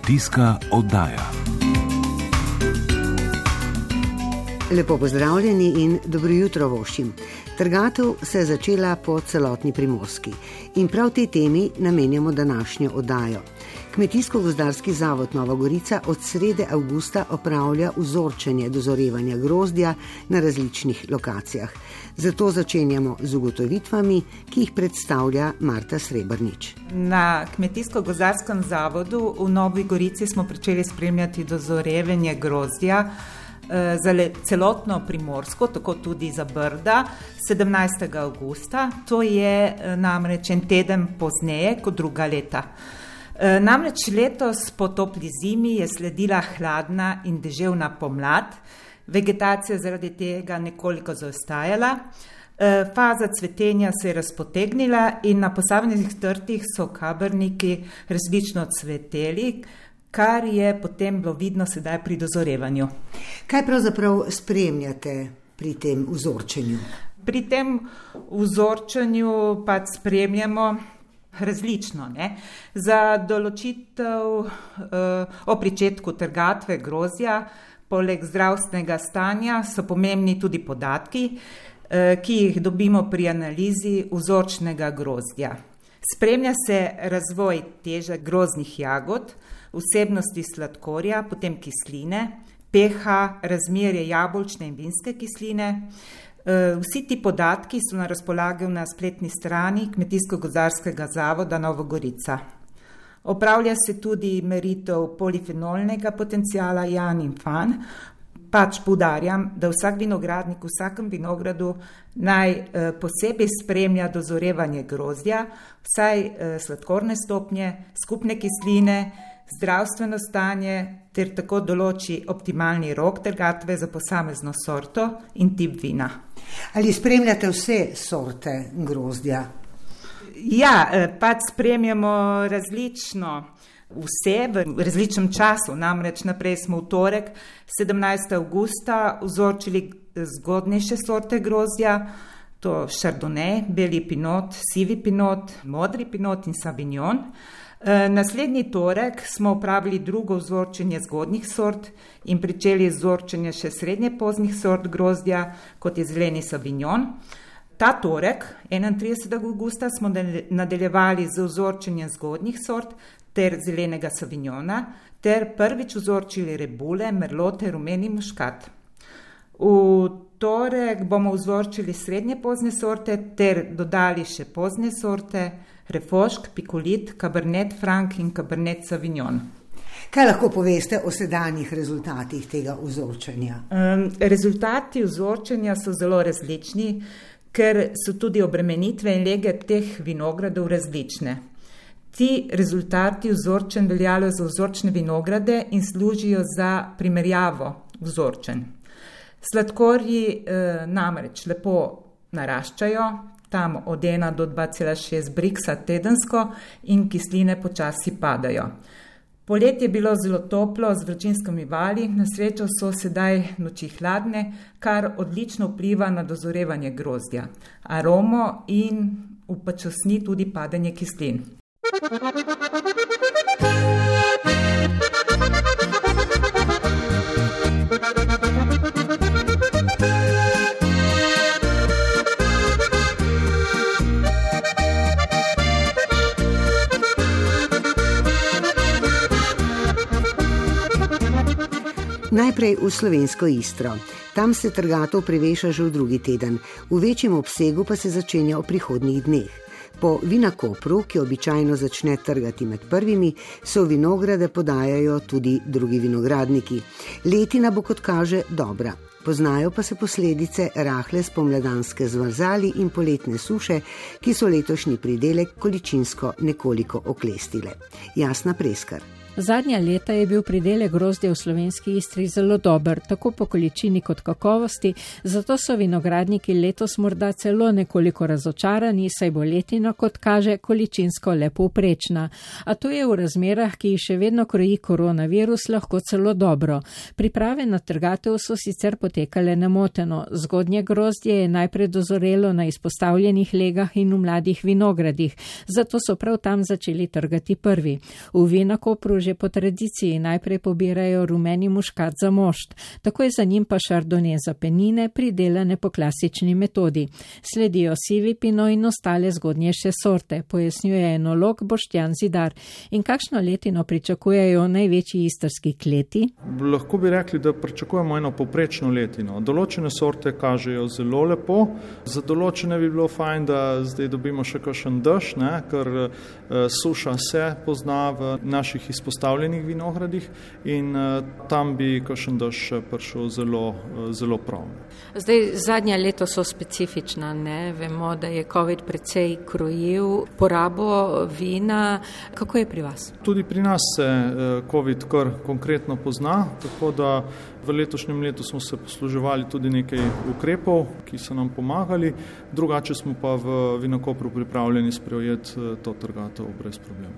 Kmetijska oddaja. Lepo pozdravljeni in dobro jutro voščim. Trgatev se je začela po celotni primorski in prav tej temi namenjamo današnjo oddajo. Kmetijsko-gozdarski zavod Nova Gorica od srede avgusta opravlja vzorčenje dozorevanja grozdja na različnih lokacijah. Zato začenjamo z ugotovitvami, ki jih predstavlja Marta Srebrnič. Na Kmetijsko-gozdarskem zavodu v Novi Gorici smo začeli spremljati dozorevanje grozdja. Eh, za celotno primorsko, tako tudi za Brda, 17. augusta, to je eh, namreč en teden pozneje kot druga leta. Eh, namreč letos po topli zimi je sledila hladna in deževna pomlad, vegetacija zaradi tega nekoliko zaostajala, faza cvetenja se je razpotegnila in na posameznih trtih so kabrniki različno cveteli, kar je potem bilo vidno sedaj pri dozorevanju. Kaj pravzaprav spremljate pri tem vzorčenju? Pri tem vzorčenju pa spremljamo različno. Ne? Za določitev uh, o pričetku trgatve grozja, poleg zdravstvenega stanja, so pomembni tudi podatki, uh, ki jih dobimo pri analizi vzorčnega grozdja. Spremlja se razvoj teže groznih jagod, vsebnosti sladkorja, potem kisline, pH, razmerje jabolčne in vinske kisline. E, vsi ti podatki so na razpolago na spletni strani Kmetijsko-gozdarskega zavoda Novogorica. Opravlja se tudi meritev polifenolnega potencijala Jan in Fan. Pač poudarjam, da vsak vinogradnik v vsakem vinogradu naj eh, posebej spremlja dozorevanje grozdja, vsaj eh, sladkorne stopnje, skupne kisline, zdravstveno stanje ter tako določi optimalni rok trgatve za posamezno sorto in tip vina. Ali spremljate vse sorte grozdja? Ja, eh, pač spremljamo različno. Vse v različnem času, namreč naprej smo v torek, 17. augusta, vzorčili zgodnejše sorte grozdja, to Chardonnay, beli pinot, sivi pinot, modri pinot in savignon. Eh, naslednji torek smo upravili drugo vzorčenje zgodnjih sort in pričeli vzorčenje še srednje poznih sort grozdja, kot je zeleni Savignon. Ta torek, 31. augusta, smo nadaljevali z vzorčenjem zgodnjih sort ter zelenega Savignona, ter prvič vzorčili rebule, merlote, rumeni muškat. V torek bomo vzorčili srednje pozne sorte ter dodali še pozne sorte. Refošk, Pikolit, Cabernet Franc in Cabernet Sauvignon. Kaj lahko poveste o sedanjih rezultatih tega vzorčenja? Um, rezultati vzorčenja so zelo različni, ker so tudi obremenitve in lege teh vinogradov različne. Ti rezultati vzorčen veljajo za vzorčne vinograde in služijo za primerjavo vzorčen. Sladkorji eh, namreč lepo naraščajo, tam od 1 do 2,6 briksa tedensko in kisline počasi padajo. Poletje je bilo zelo toplo z vročinskimi vali, na srečo so sedaj noči hladne, kar odlično vpliva na dozorevanje grozdja, aromo in upočasni tudi padanje kislin. Najprej v slovensko istro. Tam se trgato preveša že v drugi teden, v večjem obsegu pa se začenja v prihodnjih dneh. Po vinakopru, ki običajno začne trgati med prvimi, so vinograde podajajo tudi drugi vinogradniki. Letina bo kot kaže dobra. Poznajo pa se posledice rahle spomladanske zmrzali in poletne suše, ki so letošnji pridelek količinsko nekoliko oklestile. Jasna preskar. Zadnja leta je bil pridelek grozdja v slovenski istri zelo dober, tako po količini kot kakovosti, zato so vinogradniki letos morda celo nekoliko razočarani, saj bo letina, kot kaže, količinsko lepo uprečna. A to je v razmerah, ki jih še vedno kroji koronavirus, lahko celo dobro. Priprave na trgatev so sicer potekale nemoteno. Zgodnje grozdje je najprej dozorelo na izpostavljenih legah in v mladih vinogradih, zato so prav tam začeli trgati prvi. V vinakopru že po tradiciji najprej pobirajo rumeni muškat za mošt, takoj za njim pa šardone za penine, pridelane po klasični metodi. Sledijo sivi pino in ostale zgodnjejše sorte, pojasnjuje enolog Boštjan Zidar. In kakšno letino pričakujejo največji istrski kleti? Lahko bi rekli, da pričakujemo eno poprečno letino. Določene sorte kažejo zelo lepo, za določene bi bilo fajn, da zdaj dobimo še kakšen dež, ne, ker uh, suša se pozna v naših izpostavljenih vinogradih in uh, tam bi kakšen dež prišel zelo, uh, zelo prav. Zdaj, zadnja leta so specifična, ne? vemo, da je COVID precej krojil porabo vina. Kako je pri vas? Tudi pri nas se COVID kar konkretno pozna, tako da V letošnjem letu smo se posluževali tudi nekaj ukrepov, ki so nam pomagali, drugače smo pa v Vinokopru pripravljeni sprejeti eh, to trgatev brez problema.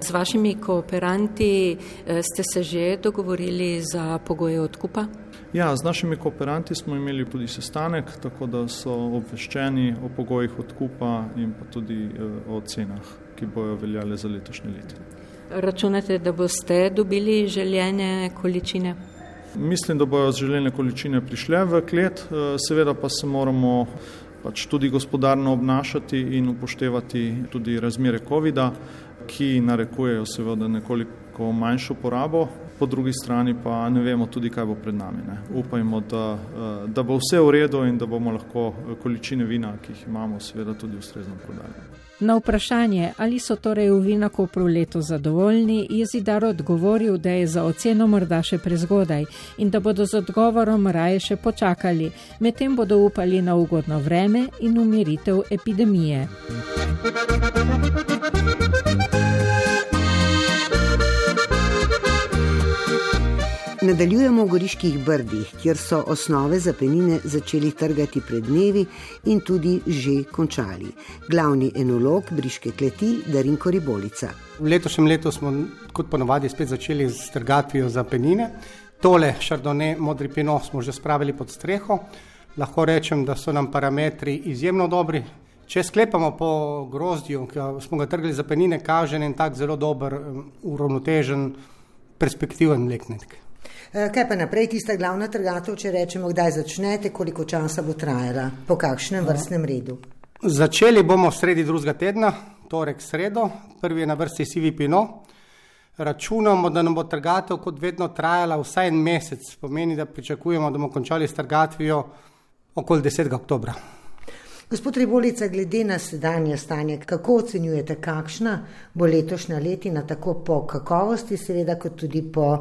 Z vašimi kooperanti eh, ste se že dogovorili za pogoje odkupa? Ja, z našimi kooperanti smo imeli tudi sestanek, tako da so obveščeni o pogojih odkupa in pa tudi eh, o cenah, ki bojo veljale za letošnje leto. Računate, da boste dobili željene količine? Mislim, da bojo željene količine prišle v klet, eh, seveda pa se moramo pač tudi gospodarno obnašati in upoštevati tudi razmere COVID-a, ki narekujejo seveda nekoliko manjšo porabo, po drugi strani pa ne vemo tudi, kaj bo pred nami. Ne. Upajmo, da, eh, da bo vse v redu in da bomo lahko količine vina, ki jih imamo, seveda tudi ustrezno prodali. Na vprašanje, ali so torej v Vinakopru leto zadovoljni, je Zidar odgovoril, da je za oceno morda še prezgodaj in da bodo z odgovorom raje še počakali, medtem bodo upali na ugodno vreme in umiritev epidemije. Nadaljujemo v Goriških brdih, kjer so osnove za penine začeli trgati pred dnevi in tudi že končali. Glavni enolog Briške kleti Darinko Ribolica. V letošnjem letu smo kot ponovadi spet začeli s trgatvijo za penine. Tole šardone modri pino smo že spravili pod streho. Lahko rečem, da so nam parametri izjemno dobri. Če sklepamo po grozdju, ki smo ga trgali za penine, kaže en tak zelo dober, uravnotežen, perspektiven mleknik. Eh, kaj pa naprej, tista glavna trgatev, če rečemo, kdaj začnete, koliko časa bo trajala, po kakšnem vrstnem redu? Začeli bomo sredi drugega tedna, torek sredo, prvi je na vrsti Sivi Pino. Računamo, da nam bo trgatev kot vedno trajala vsaj en mesec, pomeni, da pričakujemo, da bomo končali s trgatvijo okoli 10. oktobra. Gospod Ribolica, glede na sedanje stanje, kako ocenjujete, kakšna bo letošnja letina, tako po kakovosti, seveda, kot tudi po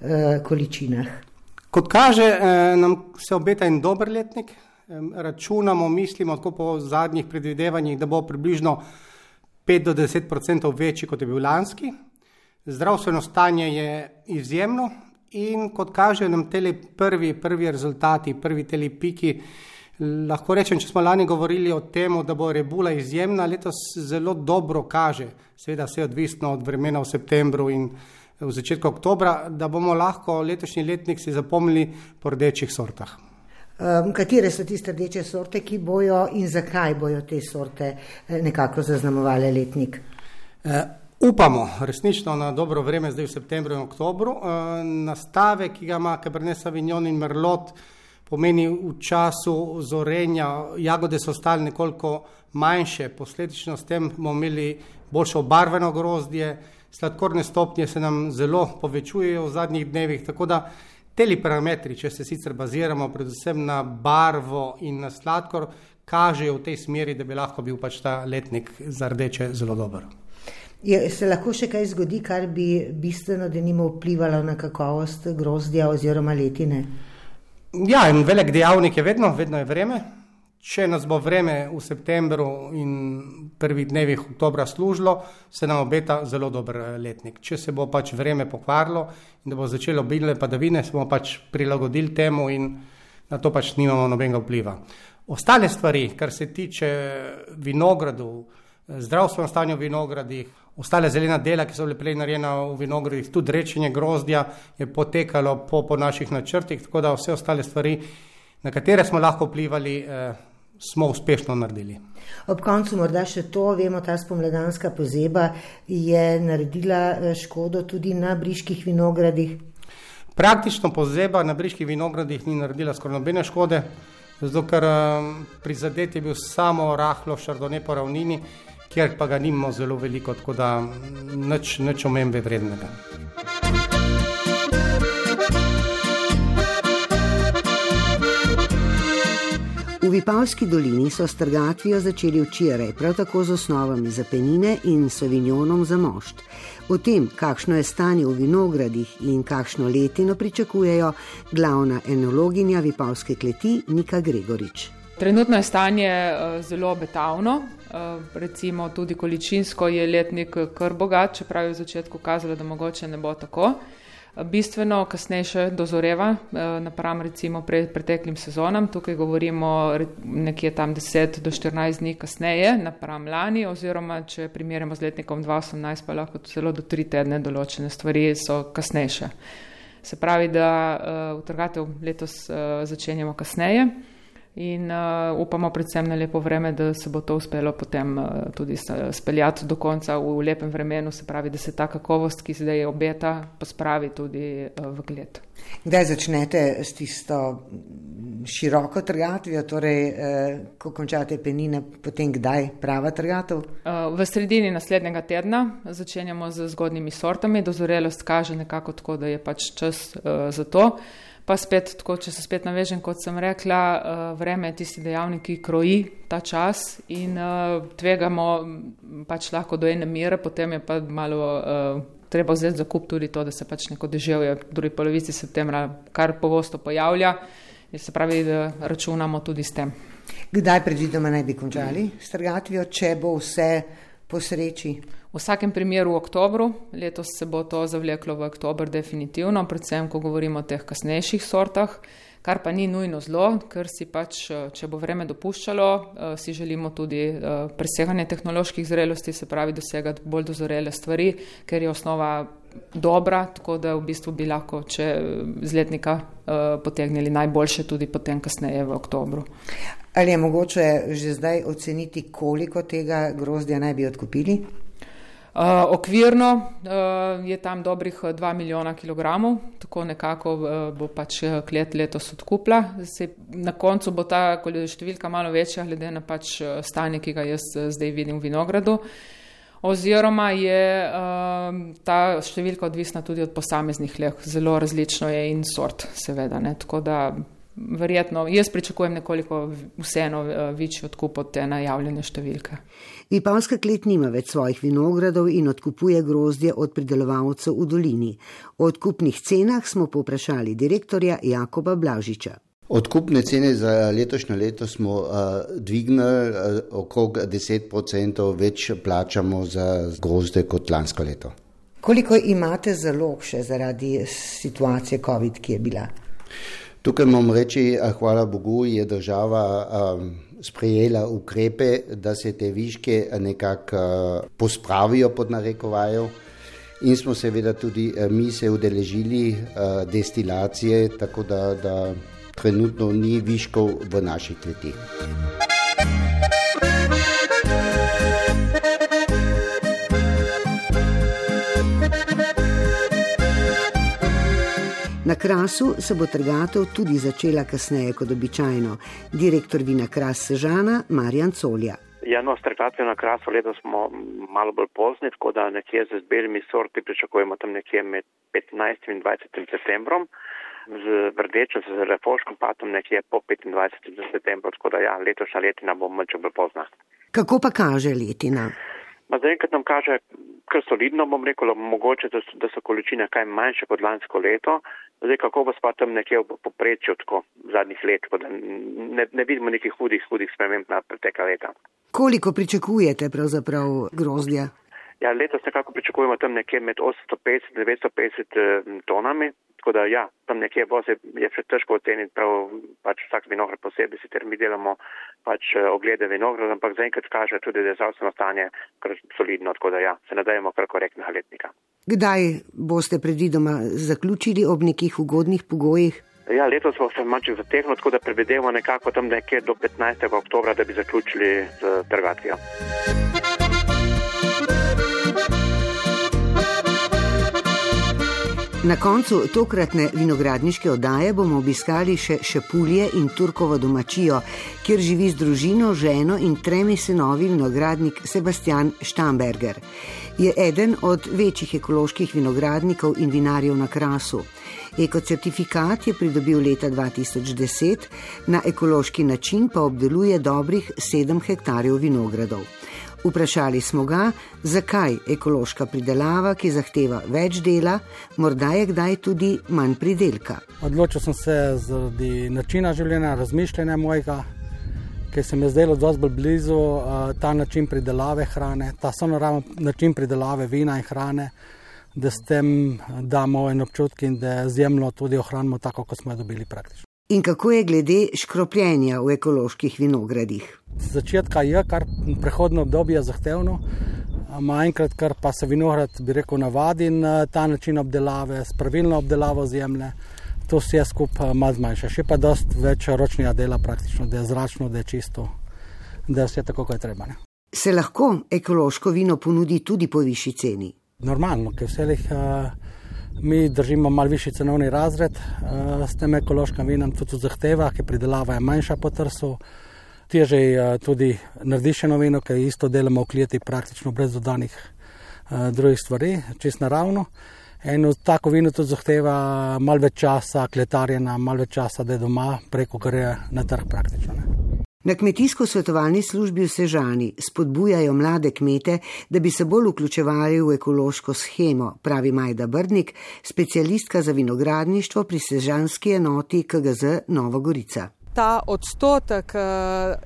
eh, količinah? Kot kaže, eh, nam se obeta en dober letnik. Eh, računamo, mislimo, tako po zadnjih predvidevanjih, da bo približno 5 do 10 odstotkov večji, kot je bil lanski. Zdravstveno stanje je izjemno in kot kaže nam te prvi, prvi rezultati, prvi te piki. Lahko rečem, če smo lani govorili o tem, da bo rebula izjemna, letos zelo dobro kaže, seveda vse odvisno od vremena v septembru in v začetku oktobra, da bomo lahko letošnji letnik si zapomnili po rdečih sortah. Um, katere so tiste rdeče sorte, ki bojo in zakaj bojo te sorte eh, nekako zaznamovali letnik? Uh, upamo resnično na dobro vreme zdaj v septembru in oktobru. Uh, nastave, ki ga ima Cabernet Sauvignon in Merlot, pomeni v času zorenja, jagode so stale nekoliko manjše, posledično s tem bomo imeli boljše obarveno grozdje, sladkorne stopnje se nam zelo povečujejo v zadnjih dnevih, tako da teli parametri, če se sicer baziramo predvsem na barvo in na sladkor, kažejo v tej smeri, da bi lahko bil pač ta letnik za rdeče zelo dober. Je, se lahko še kaj zgodi, kar bi bistveno, da nimo vplivalo na kakovost grozdja oziroma letine? Ja, en velik dejavnik je vedno, vedno je vreme. Če nas bo vreme v septembru in prvih dnevih oktobra služilo, se nam obeta zelo dober eh, letnik. Če se bo pač vreme pokvarilo in da bo začelo obilne padavine, se bomo pač prilagodili temu in na to pač nimamo nobenega vpliva. Ostale stvari, kar se tiče vinogradov, zdravstveno stanje v vinogradih, ostale zelena dela, ki so bile prej narejena v vinogradih, tudi rečenje grozdja je potekalo po, po naših načrtih, tako da vse ostale stvari, na katere smo lahko vplivali, eh, smo uspešno naredili. Ob koncu morda še to, vemo, ta spomladanska pozeba je naredila eh, škodo tudi na briških vinogradih. Praktično pozeba na briških vinogradih ni naredila skoraj nobene škode, zato ker um, prizadet je bil samo rahlo šardone po ravnini, kjer pa ga nimamo zelo veliko, tako da nič, nič omembe vrednega. V Vipavski dolini so s trgatvijo začeli včeraj, prav tako z osnovami za penine in sovinjonom za mošt. O tem, kakšno je stanje v vinogradih in kakšno letino pričakujejo, glavna enologinja Vipavske kleti Nika Gregorič. Trenutno je stanje uh, zelo obetavno, recimo tudi količinsko je letnik kar bogat, čeprav je v začetku kazalo, da mogoče ne bo tako bistveno kasnejše dozoreva eh, napram recimo pred preteklim sezonam. Tukaj govorimo nekje tam 10 do 14 dni kasneje napram lani oziroma če primerjamo z letnikom 2018 pa lahko celo do 3 tedne določene stvari so kasnejše. Se pravi, da uh, utrgatev letos uh, začenjamo kasneje in uh, upamo predvsem na lepo vreme, da se bo to uspelo potem uh, tudi speljati do konca v lepem vremenu, se pravi, da se ta kakovost, ki zdaj obeta, pospravi tudi uh, v gled. Kdaj začnete s tisto široko trgatvijo, torej eh, ko končate penine, potem kdaj prava trgatev? V sredini naslednjega tedna začenjamo z zgodnimi sortami, dozorelost kaže nekako tako, da je pač čas eh, za to. Pa spet, tako, če se spet navežem, kot sem rekla, uh, vreme je tisti dejavnik, ki kroji ta čas in uh, tvegamo pač lahko do ene mere, potem je pa malo uh, treba vzeti za kup tudi to, da se pač neko deževje v drugi polovici septembra kar pogosto pojavlja in se pravi, da računamo tudi s tem. Kdaj predvidoma naj bi končali s trgatvijo, če bo vse po sreči? V vsakem primeru v oktobru, letos se bo to zavleklo v oktober definitivno, predvsem, ko govorimo o teh kasnejših sortah, kar pa ni nujno zlo, ker si pač, če bo vreme dopuščalo, eh, si želimo tudi eh, preseganje tehnoloških zrelosti, se pravi dosegati bolj dozorele stvari, ker je osnova dobra, tako da v bistvu bi lahko, če z letnika eh, potegnili najboljše tudi potem kasneje v oktobru. Ali je mogoče že zdaj oceniti, koliko tega grozdja naj bi odkupili? Uh, okvirno uh, je tam dobrih 2 eh, milijona kilogramov, tako nekako uh, bo pač klet letos odkupla. Se, na koncu bo ta številka malo večja, glede na pač stanje, ki ga jaz zdaj vidim v vinogradu. Oziroma je uh, ta številka odvisna tudi od posameznih leh, zelo različno je in sort, seveda. Ne? Tako da verjetno jaz pričakujem nekoliko vseeno večji odkup od te najavljene številke. Vipavska klet nima več svojih vinogradov in odkupuje grozdje od pridelovalcev v dolini. O odkupnih cenah smo poprašali direktorja Jakoba Blažiča. Odkupne cene za letošnje leto smo uh, dvignili, uh, okrog 10% več plačamo za grozde kot lansko leto. Koliko imate zalog še zaradi situacije COVID, ki je bila? Tukaj moram reči, hvala Bogu, je država. Um, sprejela ukrepe, da se te viške nekako uh, pospravijo pod narekovajo. In smo seveda tudi mi se udeležili uh, destilacije, tako da, da trenutno ni viškov v naših kletih. Na krasu se bo trgatev tudi začela kasneje kot običajno. Direktor Vina Kras Sežana Marjan Colja. Ja, no, strgatve na krasu letos smo malo bolj pozni, tako da nekje z belimi sorti pričakujemo tam nekje med 15 in 20 septembrom, z rdečo, z refoškom pa tam nekje po 25 septembru, tako da ja, letošnja letina bo malce bolj pozna. Kako pa kaže letina? Ma zaenkrat nam kaže kar solidno, bom rekel, mogoče, da so, da so količine kaj manjše kot lansko leto, Zdaj, kako bo spet tam nekje v poprečju tako zadnjih let, da ne, ne vidimo nekih hudih, hudih sprememb na pretekla leta. Koliko pričakujete pravzaprav grozdja? Ja, letos nekako pričakujemo tam nekje med 850 in 950 tonami, tako da ja, tam nekje voze je še težko oceniti, prav pač vsak vinograd posebej, sicer mi delamo pač eh, oglede vinograda, ampak zaenkrat kaže tudi, da je zdravstveno stanje kar solidno, tako da ja, se nadajemo kar korektnega letnika. Kdaj boste predvidoma zaključili ob nekih ugodnih pogojih? Ja, letos smo se malce zatehnili, tako da predvidevamo nekako tam nekje do 15. oktobra, da bi zaključili z trgatvijo. Na koncu tokratne vinogradniške oddaje bomo obiskali še Šepulje in Turkovo domačijo, kjer živi z družino, ženo in tremi sinovi vinogradnik Sebastian Štamberger. Je eden od večjih ekoloških vinogradnikov in vinarjev na Krasu. Ekocertifikat je pridobil leta 2010, na ekološki način pa obdeluje dobrih 7 hektarjev vinogradov. Vprašali smo ga, zakaj ekološka pridelava, ki zahteva več dela, morda je kdaj tudi manj pridelka. Odločil sem se zaradi načina življenja, razmišljanja mojega, ki se mi je zdelo dosti bolj blizu ta način pridelave hrane, ta sonoraven način pridelave vina in hrane, da s tem damo en občutek in da zemljo tudi ohranimo tako, kot smo jo dobili praktično. In kako je glede škropljenja v ekoloških vinogradih? Začetka je kar prehodno obdobje zahtevno, manjkrat, ker pa se vinograd, bi rekel, navadi na ta način obdelave, s pravilno obdelavo zemlje. To vse skupaj malo zmanjša, še pa dosti več ročnega dela, praktično, da je zračno, da je čisto, da je vse tako, kot je treba. Ne? Se lahko ekološko vino ponudi tudi po višji ceni? Normalno, ker vse jih. Uh, Mi držimo malo višji cenovni razred uh, s tem ekološkim vinom, tudi zahteva, ki pridelava je manjša po trsu. Teže je uh, tudi narediš eno vino, ki isto delamo v klijeti praktično brez dodanih uh, drugih stvari, čist naravno. In tako vino tudi zahteva malo več časa, kletarjena, malo več časa, da je doma, preko gre na trg praktično. Ne. Na kmetijsko-svetovalni službi v Sežani spodbujajo mlade kmete, da bi se bolj vključevali v ekološko schemo, pravi Majda Brdnik, specialistka za vinogradništvo pri Sežanski enoti KGZ Nova Gorica. Ta odstotek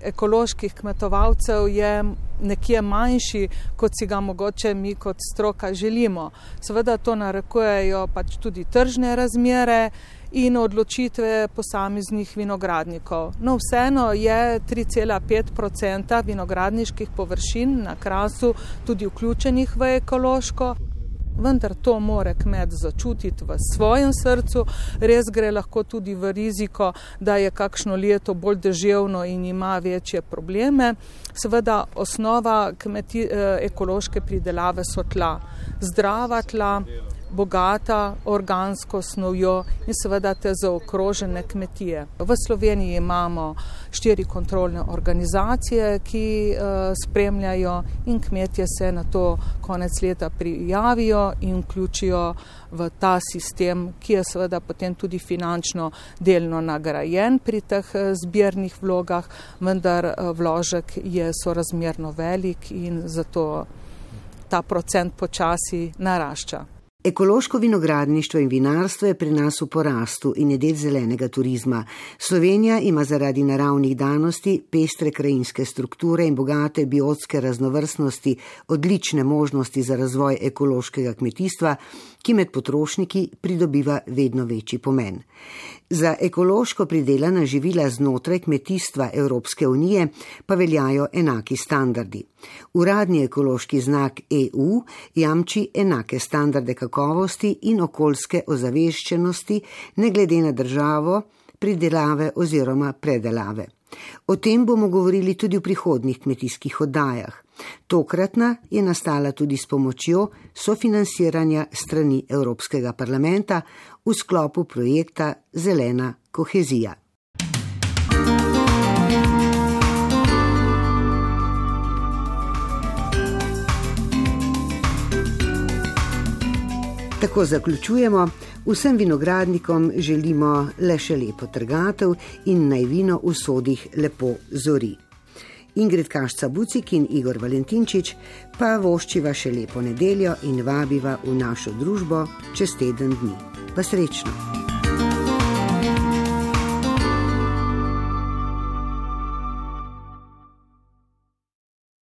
ekoloških kmetovalcev je nekje manjši, kot si ga mogoče mi kot stroka želimo. Seveda to narekujejo pač tudi tržne razmere in odločitve posameznih vinogradnikov. No, vseeno je 3,5 vinogradniških površin na krasu tudi vključenih v ekološko. Vendar to more kmet začutiti v svojem srcu, res gre lahko tudi v riziko, da je kakšno leto bolj deževno in ima večje probleme. Seveda, osnova kmeti, eh, ekološke pridelave so tla, zdrava tla, bogata organsko snovjo in seveda te zaokrožene kmetije. V Sloveniji imamo štiri kontrolne organizacije, ki uh, spremljajo in kmetje se na to konec leta prijavijo in vključijo v ta sistem, ki je seveda potem tudi finančno delno nagrajen pri teh eh, zbirnih vlogah, vendar eh, vložek je sorazmerno velik in zato ta procent počasi narašča. Ekološko vinogradništvo in vinarstvo je pri nas v porastu in je del zelenega turizma. Slovenija ima zaradi naravnih danosti, pestre krajinske strukture in bogate biotske raznovrstnosti odlične možnosti za razvoj ekološkega kmetijstva, ki med potrošniki pridobiva vedno večji pomen. Za ekološko pridelana živila znotraj kmetijstva Evropske unije pa veljajo enaki standardi. Uradni ekološki znak EU jamči enake standarde kakovosti in okoljske ozaveščenosti, ne glede na državo, pridelave oziroma predelave. O tem bomo govorili tudi v prihodnih kmetijskih oddajah. Tokratna je nastala tudi s pomočjo sofinanciranja strani Evropskega parlamenta v sklopu projekta Zelena kohezija. Tako zaključujemo. Vsem vinogradnikom želimo le še lepo trgatev in naj vino v sodih lepo zori. Ingrid Kašca Bucik in Igor Valentinčič pa voščiva še lepo nedeljo in vabiva v našo družbo čez teden dni. Pa srečno!